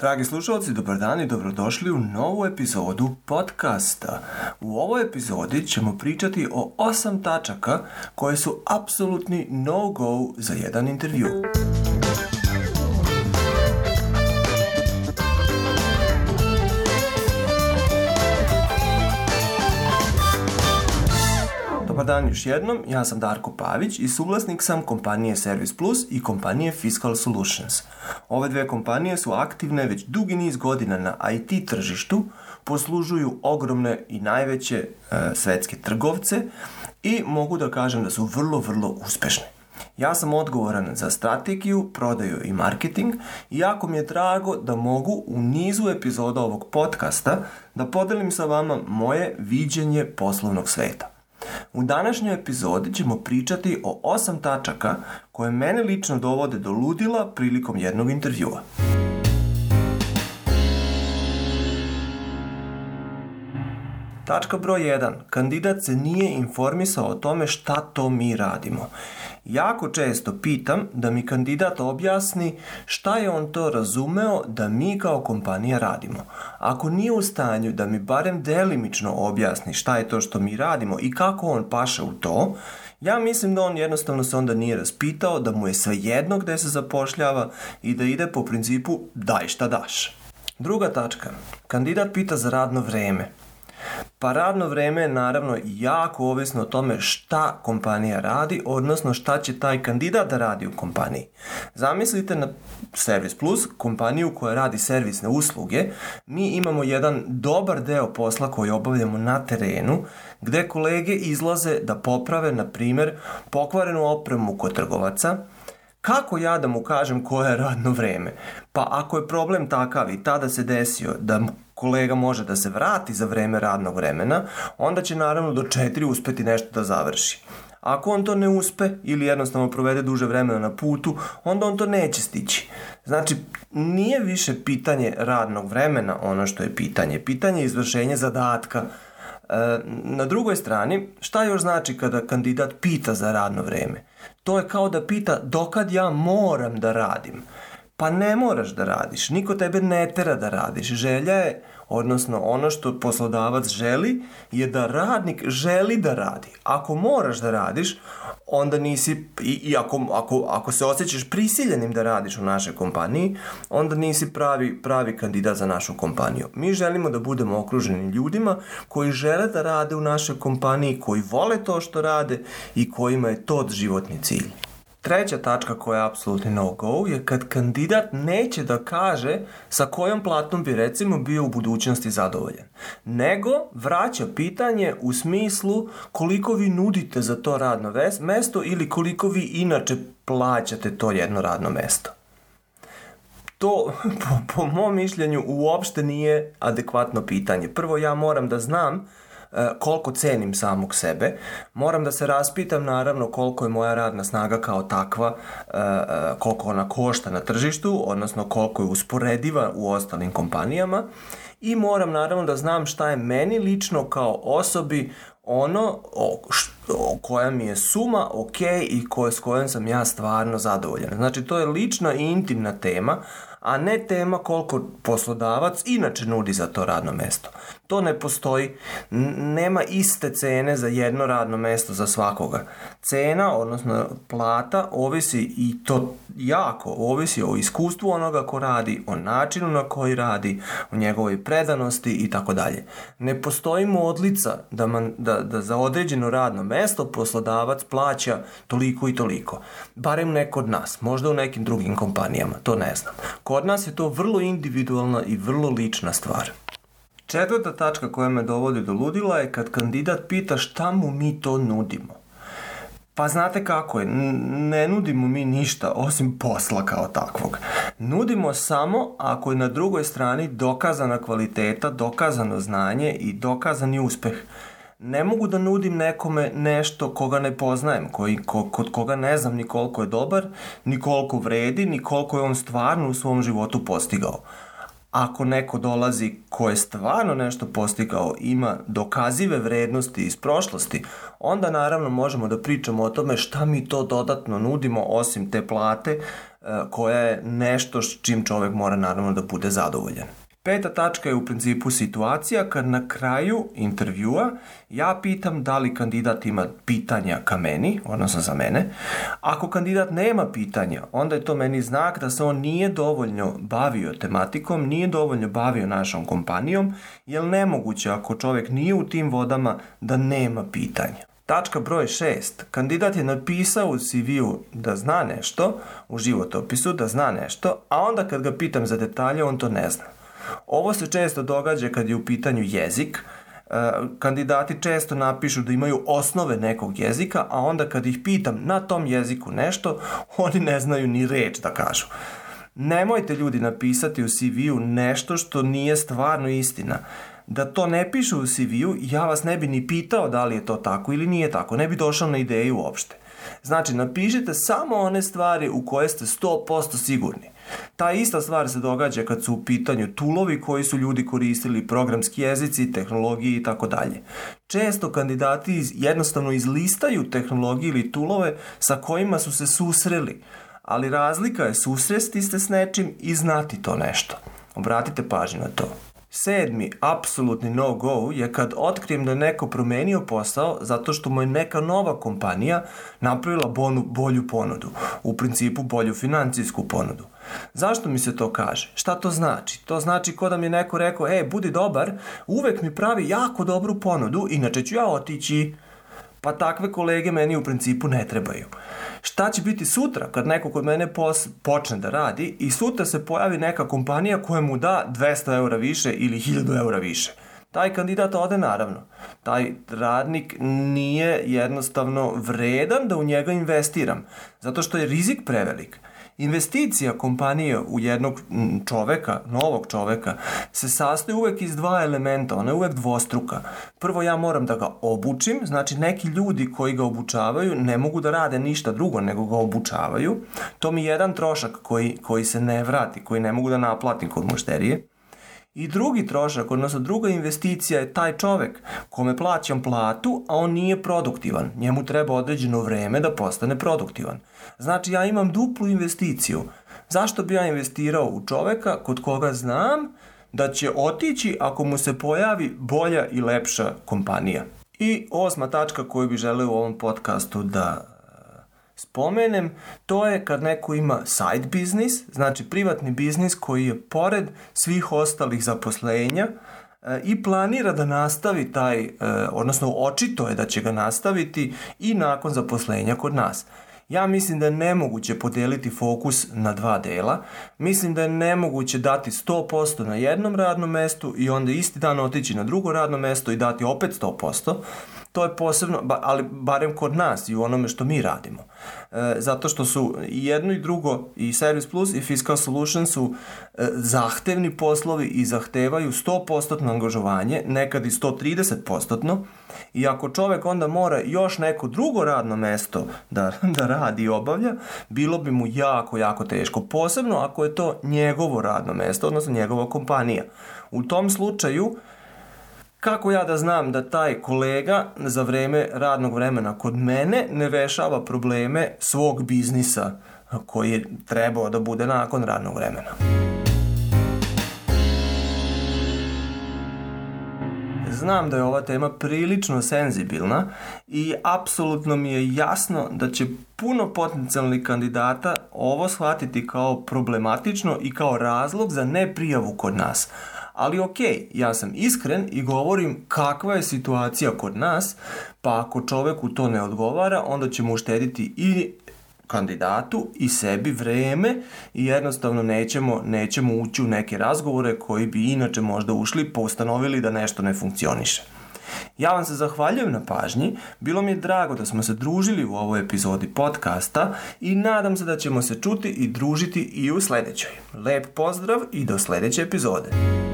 Dragi slušalci, dobar dan i dobrodošli u novu epizodu podcasta. U ovoj epizodi ćemo pričati o osam tačaka koje su apsolutni no-go za jedan intervju. dan još jednom, ja sam Darko Pavić i suvlasnik sam kompanije Service Plus i kompanije Fiscal Solutions. Ove dve kompanije su aktivne već dugi niz godina na IT tržištu, poslužuju ogromne i najveće e, svetske trgovce i mogu da kažem da su vrlo, vrlo uspešne. Ja sam odgovoran za strategiju, prodaju i marketing i jako mi je drago da mogu u nizu epizoda ovog podcasta da podelim sa vama moje viđenje poslovnog sveta. U današnjoj epizodi ćemo pričati o osam tačaka koje mene lično dovode do ludila prilikom jednog intervjua. Tačka broj 1. Kandidat se nije informisao o tome šta to mi radimo. Jako često pitam da mi kandidat objasni šta je on to razumeo da mi kao kompanija radimo. Ako nije u stanju da mi barem delimično objasni šta je to što mi radimo i kako on paše u to, ja mislim da on jednostavno se onda nije raspitao, da mu je sve jedno gde se zapošljava i da ide po principu daj šta daš. Druga tačka. Kandidat pita za radno vrijeme. Pa radno vrijeme je naravno jako ovisno o tome šta kompanija radi, odnosno šta će taj kandidat da radi u kompaniji. Zamislite na Servis Plus, kompaniju koja radi servisne usluge, mi imamo jedan dobar deo posla koji obavljamo na terenu, gdje kolege izlaze da poprave, na primjer, pokvarenu opremu kod trgovaca, kako ja da mu kažem koje je radno vreme? Pa ako je problem takav i tada se desio da kolega može da se vrati za vrijeme radnog vremena, onda će naravno do četiri uspeti nešto da završi. Ako on to ne uspe ili jednostavno provede duže vremena na putu, onda on to neće stići. Znači, nije više pitanje radnog vremena ono što je pitanje. Pitanje je izvršenje zadatka E, na drugoj strani, šta još znači kada kandidat pita za radno vreme To je kao da pita dokad ja moram da radim. Pa ne moraš da radiš, niko tebe ne tera da radiš. Želja je Odnosno, ono što poslodavac želi je da radnik želi da radi. Ako moraš da radiš, onda nisi, i, ako, ako, ako, se osjećaš prisiljenim da radiš u našoj kompaniji, onda nisi pravi, pravi kandidat za našu kompaniju. Mi želimo da budemo okruženi ljudima koji žele da rade u našoj kompaniji, koji vole to što rade i kojima je to životni cilj. Treća tačka koja je apsolutni no-go je kad kandidat neće da kaže sa kojom platnom bi recimo bio u budućnosti zadovoljen, nego vraća pitanje u smislu koliko vi nudite za to radno mesto ili koliko vi inače plaćate to jedno radno mesto. To, po, po mom mišljenju, uopšte nije adekvatno pitanje. Prvo, ja moram da znam E, koliko cenim samog sebe. Moram da se raspitam naravno koliko je moja radna snaga kao takva, e, e, koliko ona košta na tržištu, odnosno koliko je usporediva u ostalim kompanijama i moram naravno da znam šta je meni lično kao osobi ono o, koja mi je suma ok i koje, s kojom sam ja stvarno zadovoljan. Znači to je lična i intimna tema, a ne tema koliko poslodavac inače nudi za to radno mesto. To ne postoji, nema iste cene za jedno radno mesto za svakoga. Cena, odnosno plata, ovisi i to jako, ovisi o iskustvu onoga ko radi, o načinu na koji radi, o njegovoj predanosti i tako dalje. Ne postoji modlica da, man, da, za određeno radno mesto poslodavac plaća toliko i toliko. Barem ne od nas, možda u nekim drugim kompanijama, to ne znam. Kod nas je to vrlo individualna i vrlo lična stvar. Četvrta tačka koja me dovodi do ludila je kad kandidat pita šta mu mi to nudimo. Pa znate kako je, ne nudimo mi ništa osim posla kao takvog. Nudimo samo ako je na drugoj strani dokazana kvaliteta, dokazano znanje i dokazani uspeh ne mogu da nudim nekome nešto koga ne poznajem, koji, kod koga ne znam ni koliko je dobar, ni koliko vredi, ni koliko je on stvarno u svom životu postigao. Ako neko dolazi ko je stvarno nešto postigao, ima dokazive vrednosti iz prošlosti, onda naravno možemo da pričamo o tome šta mi to dodatno nudimo osim te plate e, koja je nešto s čim čovjek mora naravno da bude zadovoljen. Peta tačka je u principu situacija kad na kraju intervjua ja pitam da li kandidat ima pitanja ka meni, odnosno za mene. Ako kandidat nema pitanja, onda je to meni znak da se on nije dovoljno bavio tematikom, nije dovoljno bavio našom kompanijom, jer nemoguće ako čovjek nije u tim vodama da nema pitanja. Tačka broj 6. Kandidat je napisao u CV-u da zna nešto, u životopisu da zna nešto, a onda kad ga pitam za detalje on to ne zna. Ovo se često događa kad je u pitanju jezik, e, kandidati često napišu da imaju osnove nekog jezika, a onda kad ih pitam na tom jeziku nešto, oni ne znaju ni reč da kažu. Nemojte ljudi napisati u CV-u nešto što nije stvarno istina. Da to ne pišu u CV-u, ja vas ne bi ni pitao da li je to tako ili nije tako, ne bi došao na ideju uopšte. Znači, napišite samo one stvari u koje ste 100% sigurni. Ta ista stvar se događa kad su u pitanju tulovi koji su ljudi koristili programski jezici, tehnologiji i tako dalje. Često kandidati jednostavno izlistaju tehnologije ili tulove sa kojima su se susreli, ali razlika je susresti se s nečim i znati to nešto. Obratite pažnju na to. Sedmi, apsolutni no-go je kad otkrijem da je neko promenio posao zato što mu je neka nova kompanija napravila bolju ponudu, u principu bolju financijsku ponudu. Zašto mi se to kaže? Šta to znači? To znači ko da mi neko rekao, e, budi dobar, uvek mi pravi jako dobru ponudu, inače ću ja otići. Pa takve kolege meni u principu ne trebaju. Šta će biti sutra kad neko kod mene počne da radi i sutra se pojavi neka kompanija koja mu da 200 eura više ili 1000 eura više? Taj kandidat ode naravno. Taj radnik nije jednostavno vredan da u njega investiram, zato što je rizik prevelik. Investicija kompanije u jednog čoveka, novog čoveka, se sastoji uvek iz dva elementa, ona je uvek dvostruka. Prvo ja moram da ga obučim, znači neki ljudi koji ga obučavaju ne mogu da rade ništa drugo nego ga obučavaju. To mi je jedan trošak koji, koji se ne vrati, koji ne mogu da naplatim kod mušterije. I drugi trošak, odnosno druga investicija je taj čovek kome plaćam platu, a on nije produktivan. Njemu treba određeno vrijeme da postane produktivan. Znači ja imam duplu investiciju. Zašto bi ja investirao u čoveka kod koga znam da će otići ako mu se pojavi bolja i lepša kompanija? I osma tačka koju bi želeo u ovom podcastu da spomenem, to je kad neko ima side biznis, znači privatni biznis koji je pored svih ostalih zaposlenja e, i planira da nastavi taj, e, odnosno očito je da će ga nastaviti i nakon zaposlenja kod nas. Ja mislim da je nemoguće podeliti fokus na dva dela. Mislim da je nemoguće dati 100% na jednom radnom mestu i onda isti dan otići na drugo radno mesto i dati opet 100% to je posebno, ali barem kod nas i u onome što mi radimo. E, zato što su i jedno i drugo, i Service Plus i Fiscal Solution su e, zahtevni poslovi i zahtevaju 100% angažovanje, nekad i 130%. I ako čovek onda mora još neko drugo radno mesto da, da radi i obavlja, bilo bi mu jako, jako teško. Posebno ako je to njegovo radno mesto, odnosno njegova kompanija. U tom slučaju kako ja da znam da taj kolega za vrijeme radnog vremena kod mene ne vešava probleme svog biznisa koji je trebao da bude nakon radnog vremena? Znam da je ova tema prilično senzibilna i apsolutno mi je jasno da će puno potencijalnih kandidata ovo shvatiti kao problematično i kao razlog za neprijavu kod nas ali ok, ja sam iskren i govorim kakva je situacija kod nas, pa ako čoveku to ne odgovara, onda ćemo uštediti i kandidatu i sebi vreme i jednostavno nećemo, nećemo ući u neke razgovore koji bi inače možda ušli pa ustanovili da nešto ne funkcioniše. Ja vam se zahvaljujem na pažnji, bilo mi je drago da smo se družili u ovoj epizodi podcasta i nadam se da ćemo se čuti i družiti i u sljedećoj. Lep pozdrav i do sljedeće epizode.